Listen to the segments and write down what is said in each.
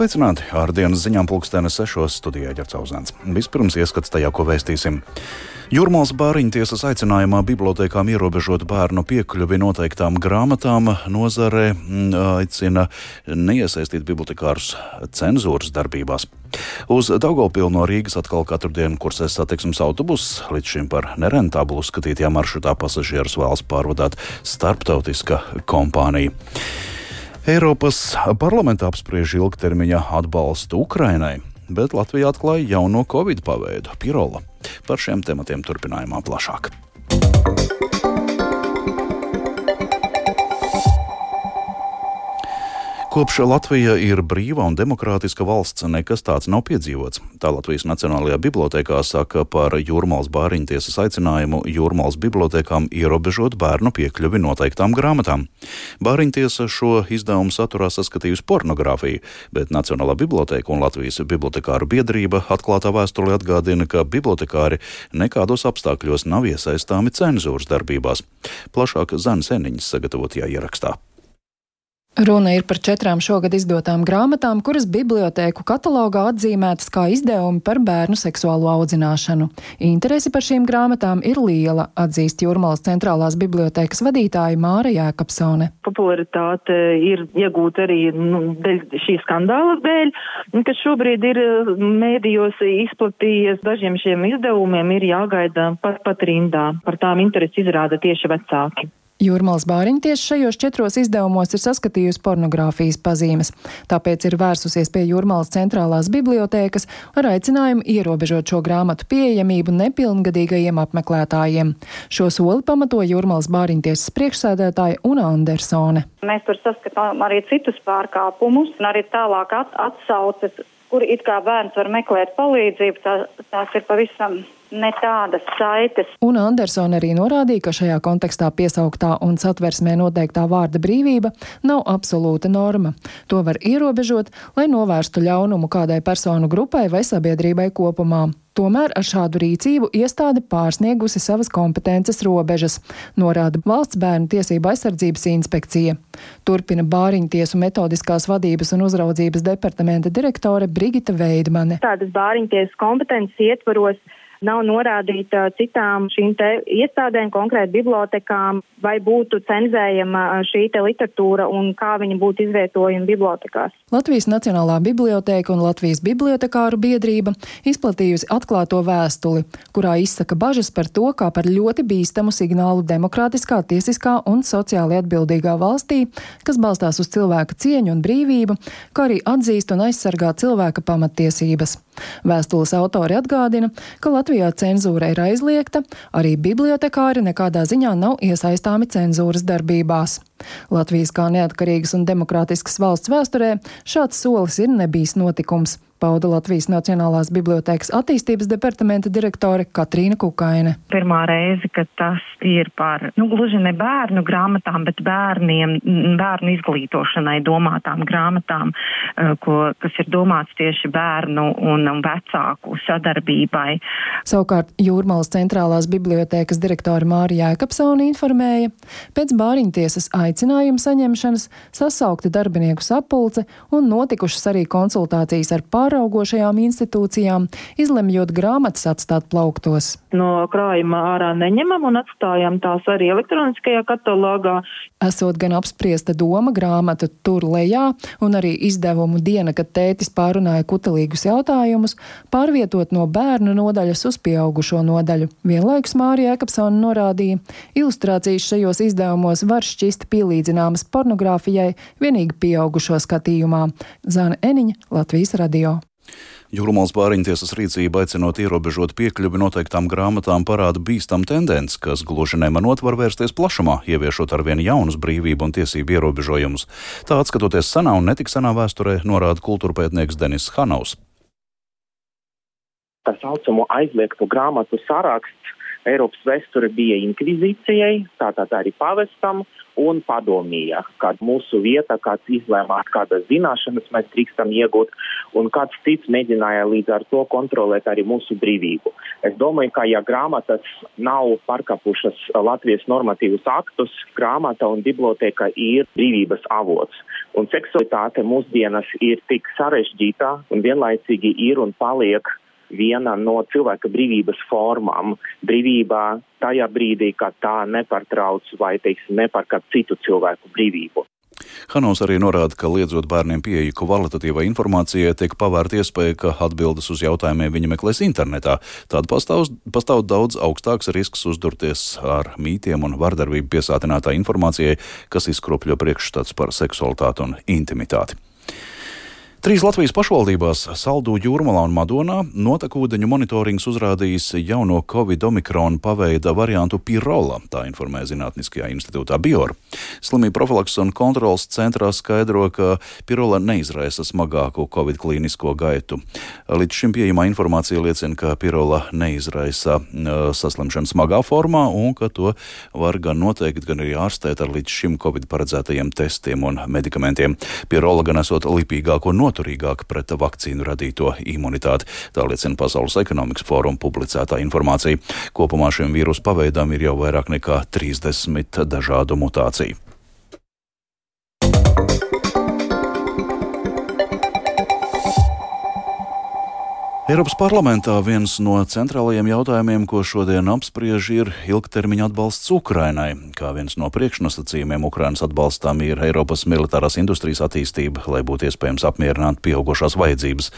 Sveicināti! Ar dienas ziņām pulksteni sešos studijā ģercauzēns. Vispirms ieskats tajā, ko vēstīsim. Jūrmālas bāriņtiesas aicinājumā bibliotekām ierobežot bērnu piekļuvi noteiktām grāmatām nozare mm, aicina neiesaistīt bibliotekārus cenzūras darbībās. Uz Daugopilnu no Rīgas atkal katru dienu kursēs satiksmes autobuss. Līdz šim par nerentablu uzskatītajā maršrutā pasažierus vēlas pārvadāt starptautiska kompānija. Eiropas parlamentā apspriež ilgtermiņa atbalstu Ukrainai, bet Latvija atklāja jauno Covid paveidu - pirola. Par šiem tematiem turpinājumā plašāk. Kopš Latvija ir brīva un demokrātiska valsts, nekas tāds nav piedzīvots. Tā Latvijas Nacionālajā bibliotekā saka par Jūrmālas bāriņtiesas aicinājumu Jūrmālas bibliotekām ierobežot bērnu piekļuvi noteiktām grāmatām. Bāriņtiesa šo izdevumu saturā saskatījusi pornogrāfiju, bet Nacionālā biblioteka un Latvijas bibliotekāru biedrība atklātā vēstulē atgādina, ka bibliotekāri nekādos apstākļos nav iesaistāmi cenzūras darbībās. Plašāk Zanes Eniņas sagatavotajā ierakstā. Runa ir par četrām šogad izdotām grāmatām, kuras bibliotēku katalogā atzīmētas kā izdevumi par bērnu seksuālo audzināšanu. Interesi par šīm grāmatām ir liela, atzīst Jūrmalas centrālās bibliotēkas vadītāja Māra Jēkabsone. Popularitāte ir iegūta arī nu, dēļ šī skandāla dēļ, kas šobrīd ir mēdījos izplatījies. Dažiem šiem izdevumiem ir jāgaida pat, pat rindā. Par tām interesi izrāda tieši vecāki. Jūrmālas bāriņa tieši šajos četros izdevumos ir saskatījusi pornogrāfijas pazīmes, tāpēc ir vērsusies pie Jūrmālas centrālās bibliotēkas ar aicinājumu ierobežot šo grāmatu pieejamību nepilngadīgajiem apmeklētājiem. Šo soli pamato Jūrmālas bāriņtiesas priekšsēdētāja Una Andersone. Mēs tur saskatām arī citus pārkāpumus un arī tālāk at atsauces, kur it kā bērns var meklēt palīdzību, tā, tās ir pavisam ne tādas saites. Un Andersona arī norādīja, ka šajā kontekstā piesauktā un satversmē noteiktā vārda brīvība nav absolūta norma. To var ierobežot, lai novērstu ļaunumu kādai personu grupai vai sabiedrībai kopumā. Tomēr ar šādu rīcību iestāde pārsniegusi savas kompetences robežas, norāda Valsts bērnu tiesību aizsardzības inspekcija. Turpina Bāriņtiesu metodiskās vadības un uzraudzības departamenta direktore Brigita Veidmane. Tādas Bāriņtiesas kompetences ietvaros nav norādīta citām šīm te iestādēm, konkrēti bibliotekām, vai būtu cenzējama šī te literatūra un kā viņa būtu izvietojama bibliotekās. Latvijas Nacionālā biblioteka un Latvijas bibliotekāru biedrība izplatījusi atklāto vēstuli, kurā izsaka bažas par to, kā par ļoti bīstamu signālu demokrātiskā, tiesiskā un sociāli atbildīgā valstī, kas balstās uz cilvēka cieņu un brīvību, kā arī atzīst un aizsargā cilvēka pamatiesības. Vēstules autori atgādina, ka Latvijas Latvijā cenzūra ir aizliegta, arī bibliotekāri nekādā ziņā nav iesaistāmi cenzūras darbībās. Latvijas kā neatkarīgas un demokrātiskas valsts vēsturē šāds solis ir nebijis notikums pauda Latvijas Nacionālās bibliotēkas attīstības departamenta direktore Katrīna Kukaine. Pirmā reize, kad tas ir par, nu, gluži ne bērnu grāmatām, bet bērniem, bērnu izglītošanai domātām grāmatām, eh, ko, kas ir domāts tieši bērnu un, vecāku sadarbībai. Savukārt Jūrmalas centrālās bibliotēkas direktore Mārija Jēkabsona informēja, pēc bāriņtiesas aicinājuma saņemšanas sasaukta darbinieku sapulce un notikušas arī konsultācijas ar pāraugošajām institūcijām, izlemjot grāmatas atstāt plauktos. No krājuma ārā neņemam un atstājam tās arī elektroniskajā katalogā. Esot gan apspriesta doma grāmata tur lejā un arī izdevumu diena, kad tētis pārunāja kutelīgus jautājumus, pārvietot no bērnu nodaļas uz pieaugušo nodaļu. Vienlaikus Mārija Ekapsona norādīja, ilustrācijas šajos izdevumos var šķist pielīdzināmas pornogrāfijai vienīgi pieaugušo skatījumā. Zana Eniņa, Latvijas radio. Jūrmāls bāriņtiesas rīcība aicinot ierobežot piekļuvi noteiktām grāmatām parāda bīstam tendenci, kas gluži nemanot var vērsties plašumā, ieviešot arvien jaunus brīvību un tiesību ierobežojumus. Tā atskatoties senā un netik senā vēsturē, norāda kultūrpētnieks Denis Hanaus. Tā saucamo aizliegto grāmatu saraksts Eiropas vēsture bija inkvizīcijai, tātad arī pavestam un padomīja, kad mūsu vieta, kāds izlēmās, kādas zināšanas mēs drīkstam iegūt, un kāds cits mēģināja līdz ar to kontrolēt arī mūsu brīvību. Es domāju, ka ja grāmatas nav pārkāpušas Latvijas normatīvus aktus, grāmata un biblioteka ir brīvības avots. Un seksualitāte mūsdienas ir tik sarežģīta un vienlaicīgi ir un paliek viena no cilvēka brīvības formām. Brīvībā tajā brīdī, kad tā nepārtrauc vai, teiksim, nepārkāp citu cilvēku brīvību. Hanovs arī norāda, ka liedzot bērniem pieeju kvalitatīvai informācijai, tiek pavērta iespēja, ka atbildes uz jautājumiem viņi meklēs internetā. Tāda pastāv, pastāv daudz augstāks risks uzdurties ar mītiem un vardarbību piesātinātā informācijai, kas izkropļo priekšstats par seksualitāti un intimitāti. Trīs Latvijas pašvaldībās - Saldū, Jūrmalā un Madonā - notekūdeņu monitorings uzrādījis jauno Covid-omikronu paveida variantu Pirola, tā informē Zinātniskajā institūtā Bior. Slimību profilaks un kontrolas centrā skaidro, ka Pirola neizraisa smagāku Covid klīnisko gaitu. Līdz šim pieejamā informācija liecina, ka Pirola neizraisa saslimšanu smagā formā un ka to var gan noteikt, gan arī ārstēt ar līdz šim Covid paredzētajiem testiem un medikamentiem. Pirola gan esot lipīgāko noteikumu noturīgāka pret vakcīnu radīto imunitāti. Tā liecina Pasaules ekonomikas fóruma publicētā informācija. Kopumā šiem vīrusu paveidām ir jau vairāk nekā 30 dažādu mutāciju. Eiropas parlamentā viens no centrālajiem jautājumiem, ko šodien apspriež, ir ilgtermiņa atbalsts Ukrainai. Kā viens no priekšnosacījumiem Ukrainas atbalstam ir Eiropas militārās industrijas attīstība, lai būtu iespējams apmierināt pieaugušās vajadzības.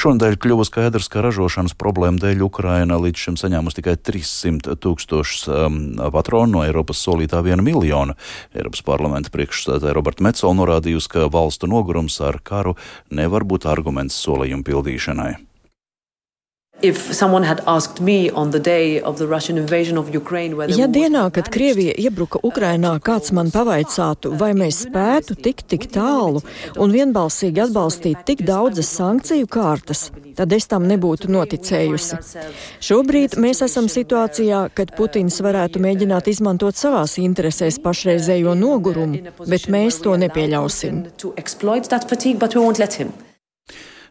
Šonadēļ kļuva skaidrs, ka ražošanas problēma dēļ Ukraina līdz šim saņēmusi tikai 300 tūkstošus um, patronu no Eiropas solītā viena miljona. Eiropas parlamenta priekšstādāja Roberta Metzola norādījusi, ka valstu nogurums ar karu nevar būt arguments solījumu pildīšanai. Ja dienā, kad Krievija iebruka Ukrainā, kāds man pavaicātu, vai mēs spētu tikt tik tālu un vienbalsīgi atbalstīt tik daudzas sankciju kārtas, tad es tam nebūtu noticējusi. Šobrīd mēs esam situācijā, kad Putins varētu mēģināt izmantot savās interesēs pašreizējo nogurumu, bet mēs to nepieļausim.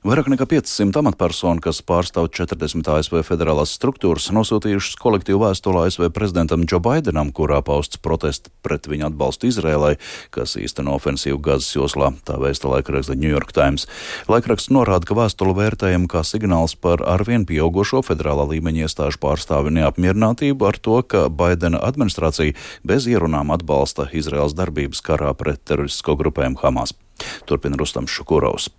Vairāk nekā 500 amatpersonu, kas pārstāv 40 ASV federālās struktūras, nosūtījušas kolektīvu vēstuli ASV prezidentam Džo Baidenam, kurā pausts protests pret viņa atbalstu Izrēlai, kas īsteno ofensīvu Gazas joslā, tā vēsta laikraksts The New York Times. Laikraksts norāda, ka vēstuli vērtējam kā signāls par arvien pieaugušo federālā līmeņa iestāžu pārstāvi neapmierinātību ar to, ka Baidena administrācija bez ierunām atbalsta Izraels darbības karā pret teroristisko grupējumu Hamas. Turpina Rustams Šukurovs.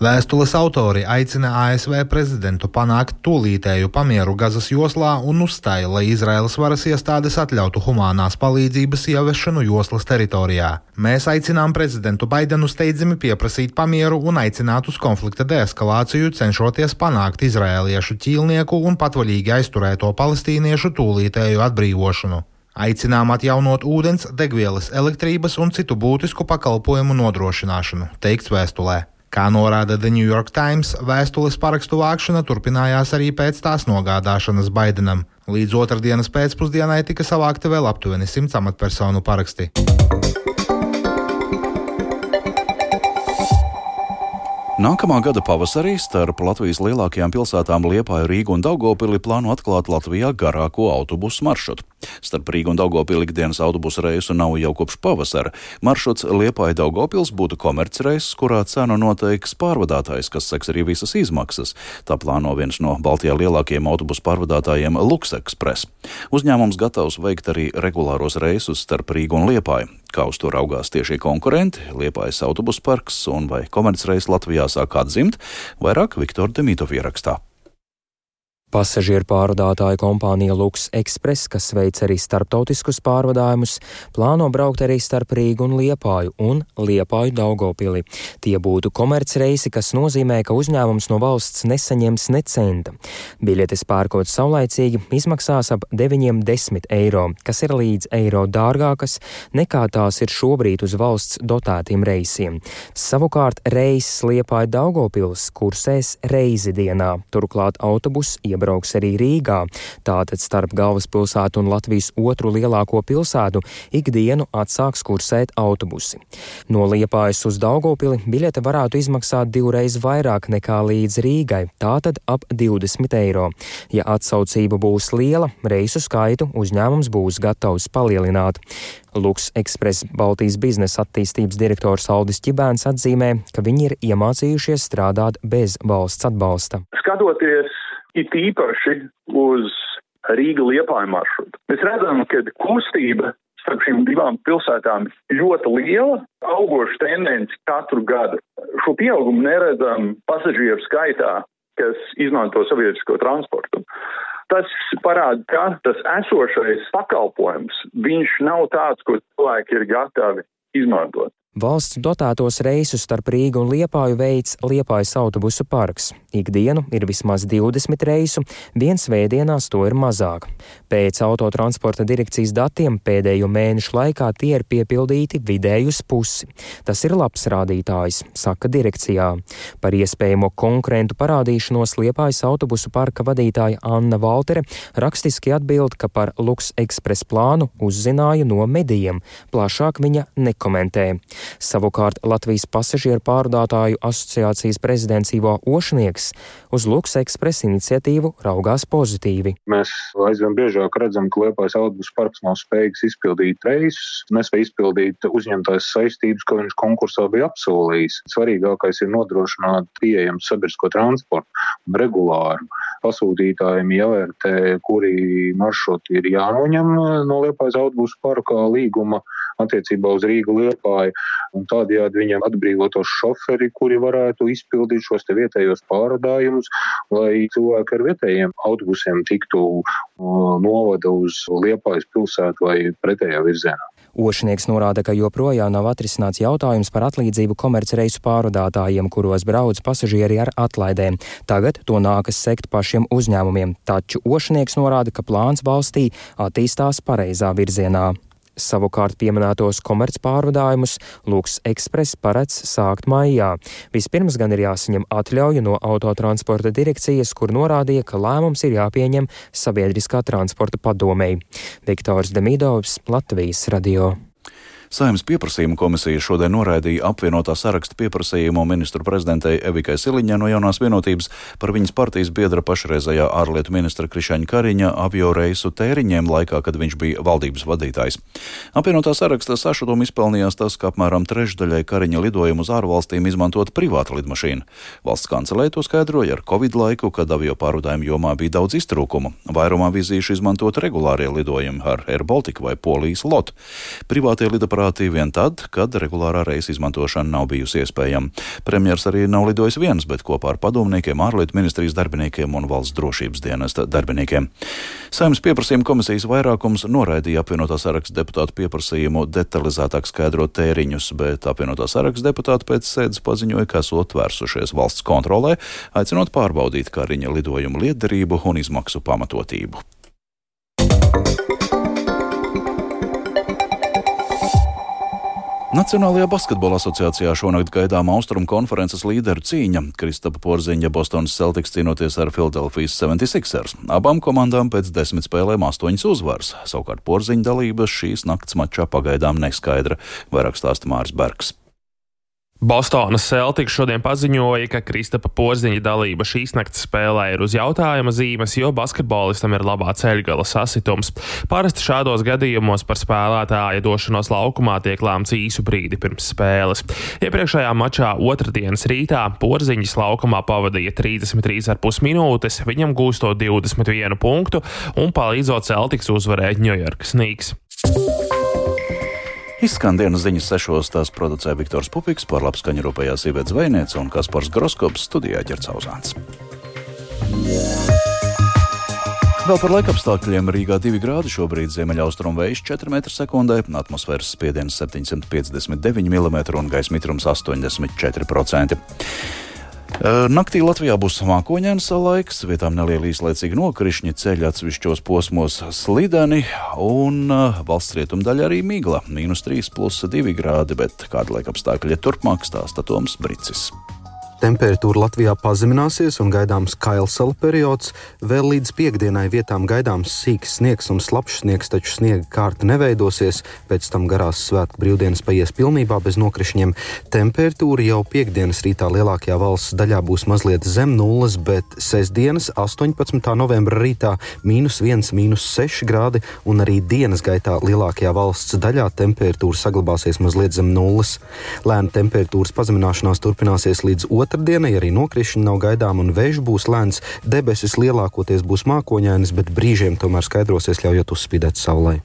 Vēstules autori aicina ASV prezidentu panākt tūlītēju pamieru Gazas joslā un uzstāja, lai Izraēlas varas iestādes atļautu humanās palīdzības ieviešanu joslas teritorijā. Mēs aicinām prezidentu Baidenu steidzami pieprasīt pamieru un aicināt uz konflikta deeskalāciju, cenšoties panākt izraēliešu ķīlnieku un patvaļīgi aizturēto palestīniešu tūlītēju atbrīvošanu. Aicinām atjaunot ūdens, degvielas, elektrības un citu būtisku pakalpojumu nodrošināšanu, teikts vēstulē. Kā norāda The New York Times, vēstules parakstu vākšana turpinājās arī pēc tās nogādāšanas Baidenam. Līdz otrdienas pēcpusdienai tika savākti vēl aptuveni simts amatpersonu paraksti. Nākamā gada pavasarī starp Latvijas lielākajām pilsētām Liepāju, Rīgu un Daugopili plāno atklāt Latvijā garāko autobusu maršrutu. Starp Rīgu un Daugopili ikdienas autobusu reisu nav jau kopš pavasara. Maršruts Liepāja Daugopils būtu komercreiss, kurā cenu noteiks pārvadātājs, kas seks arī visas izmaksas. Tā plāno viens no Baltijā lielākajiem autobusu pārvadātājiem Lux Express. Uzņēmums gatavs veikt arī regulāros reisus starp Rīgu un Liepāju. Kā uz to raugās tieši konkurenti, Liepājas autobusu parks un vai komercreis Latvijā sāk atzimt, vairāk Viktora Demītov ierakstā. Pasažieru pārvadātāja kompānija Lux Express, kas veic arī starptautiskus pārvadājumus, plāno braukt arī starp Rīgu un Liepāju un Liepāju Daugopili. Tie būtu komercreisi, kas nozīmē, ka uzņēmums no valsts nesaņems ne centa. Biļetes pērkot saulaicīgi izmaksās ap 9-10 eiro, kas ir līdz eiro dārgākas nekā tās ir šobrīd uz valsts dotētiem reisiem. Savukārt reiss Liepāja Daugopils kursēs reizi dienā, turklāt autobus iebrauc iebrauks arī Rīgā. Tātad starp galvaspilsētu un Latvijas otru lielāko pilsētu ikdienu atsāks kursēt autobusi. No Liepājas uz Daugopili biļete varētu izmaksāt divreiz vairāk nekā līdz Rīgai, tātad ap 20 eiro. Ja atsaucība būs liela, reisu skaitu uzņēmums būs gatavs palielināt. Luks Express Baltijas biznesa attīstības direktors Aldis Čibēns atzīmē, ka viņi ir iemācījušies strādāt bez valsts atbalsta. Skatoties it īpaši uz Rīga liepāja maršrutu, mēs redzam, ka kustība starp šīm divām pilsētām ļoti liela, augoša tendence katru gadu. Šo pieaugumu neredzam pasažieru skaitā, kas izmanto sabiedrisko transportu. Tas parāda, ka tas esošais pakalpojums, viņš nav tāds, ko cilvēki ir gatavi izmantot. Valsts dotētos reisus starp Rīgu un Liepāju veids Liepājas autobusu parks. Ikdienu ir vismaz 20 reisu, viens vēdienās to ir mazāk. Pēc autotransporta direkcijas datiem pēdējo mēnešu laikā tie ir piepildīti vidēji uz pusi. Tas ir labs rādītājs, saka direkcijā. Par iespējamo konkurentu parādīšanos Liepājas autobusu parka vadītāja Anna Valtere rakstiski atbild, ka par Luks Express plānu uzzināja no medijiem, plašāk viņa nekomentē. Savukārt Latvijas pasažieru pārvadātāju asociācijas prezidents Ivo Ošnieks uz Luks ekspresa iniciatīvu raugās pozitīvi. Mēs aizvien biežāk redzam, ka Liepājas autobusu parks nav spējīgs izpildīt reisus, nespēj izpildīt uzņemtās saistības, ko viņš konkursā bija apsolījis. Svarīgākais ir nodrošināt pieejamu sabiedrisko transportu regulāru. Pasūtītājiem jāvērtē, kuri maršruti ir jānoņem no Liepājas autobusu parka līguma attiecībā uz Rīgu Liepāju tādējādi viņam atbrīvotos šoferi, kuri varētu izpildīt šos vietējos pārādājumus, lai cilvēki ar vietējiem autobusiem tiktu novada uz Liepājas pilsētu vai pretējā virzienā. Ošnieks norāda, ka joprojām nav atrisināts jautājums par atlīdzību komercreisu pārvadātājiem, kuros brauc pasažieri ar atlaidēm. Tagad to nākas sekt pašiem uzņēmumiem, taču Ošnieks norāda, ka plāns valstī attīstās pareizā virzienā. Savukārt pieminētos komercpārvadājumus Lūks Express paredz sākt maijā. Vispirms gan ir jāsaņem atļauja no autotransporta direkcijas, kur norādīja, ka lēmums ir jāpieņem sabiedriskā transporta padomēji. Viktors Demidovs, Latvijas radio. Saimnes pieprasījuma komisija šodien noraidīja apvienotā saraksta pieprasījumu ministru prezidentei Evikai Siliņai no jaunās vienotības par viņas partijas biedra pašreizējā ārlietu ministra Krišaņa Kariņa avio reisu tēriņiem laikā, kad viņš bija valdības vadītājs. Apvienotā saraksta sašutumu izpelnījās tas, ka apmēram trešdaļai Kariņa lidojumu uz ārvalstīm izmantot privāta lidmašīna. Valsts kancelē to skaidroja ar Covid laiku, kad avio pārvadājumu jomā bija daudz iztrūkumu. Vairumā vizīšu izmantot regulārie lidojumi ar Air Baltica vai Polijas lotu. Privātie lidaparāti aparāti vien tad, kad regulārā reisa izmantošana nav bijusi iespējama. Premjers arī nav lidojis viens, bet kopā ar padomniekiem, ārlietu ministrijas darbiniekiem un valsts drošības dienesta darbiniekiem. Saimnes pieprasījuma komisijas vairākums noraidīja apvienotā saraksta deputātu pieprasījumu detalizētāk skaidrot tēriņus, bet apvienotā saraksta deputāti pēc sēdes paziņoja, ka esot vērsušies valsts kontrolē, aicinot pārbaudīt Kariņa lidojumu lietderību un izmaksu pamatotību. Nacionālajā basketbola asociācijā šonakt gaidām austrumu konferences līderu cīņa. Kristapa Porziņa Bostonas Celtics cīnoties ar Philadelphijas 76ers. Abām komandām pēc desmit spēlēm astoņas uzvaras. Savukārt Porziņa dalības šīs nakts mačā pagaidām neskaidra, vairāk stāsta Mārs Bergs. Bostonas Celtics šodien paziņoja, ka Kristapa Porziņa dalība šīs naktas spēlē ir uz jautājuma zīmes, jo basketbolistam ir labā ceļgala sasitums. Parasti šādos gadījumos par spēlētāja došanos laukumā tiek lēmts īsu brīdi pirms spēles. Iepriekšējā mačā otrdienas rītā Porziņas laukumā pavadīja 33,5 minūtes, viņam gūstot 21 punktu un palīdzot Celtics uzvarēt Ņujorkas Nīks. Izskan dienas ziņas sešos, tās producē Viktors Pupiks, par labskaņu rūpējās sievietes zvejniece un Kaspars Groskops studijā ģercauzāns. Vēl par laikapstākļiem Rīgā 2 grādi šobrīd ziemeļaustrumu vējš 4 m2, atmosfēras spiediens 759 mm un gaisa mitrums 84%. Naktī Latvijā būs mākoņdienas laiks, vietām nelieli īslaicīgi nokrišņi, ceļi atsevišķos posmos slideni un valsts rietumdaļa arī migla - mīnus 3,2 grādi, bet kāda laika apstākļi turpmāk stāsta Toms Bricis. Temperatūra Latvijā pazemināsies un gaidāms kailsala periods. Vēl līdz piekdienai vietām gaidāms sīks sniegs un slapjš sniegs, taču sniega kārta neveidosies. Pēc tam garās svētku brīvdienas paies pilnībā bez nokrišņiem. Temperatūra jau piekdienas rītā lielākajā valsts daļā būs mazliet zem nulles, bet sestdienas 18. novembra rītā mīnus 1, mīnus 6 grādi un arī dienas gaitā lielākajā valsts daļā temperatūra saglabāsies mazliet zem nulles. Lēna temperatūras pazemināšanās turpināsies līdz 2 otrdienai arī nokrišņi nav gaidām un vējš būs lēns. Debesis lielākoties būs mākoņainas, bet brīžiem tomēr skaidrosies, ļaujot uzspīdēt saulē.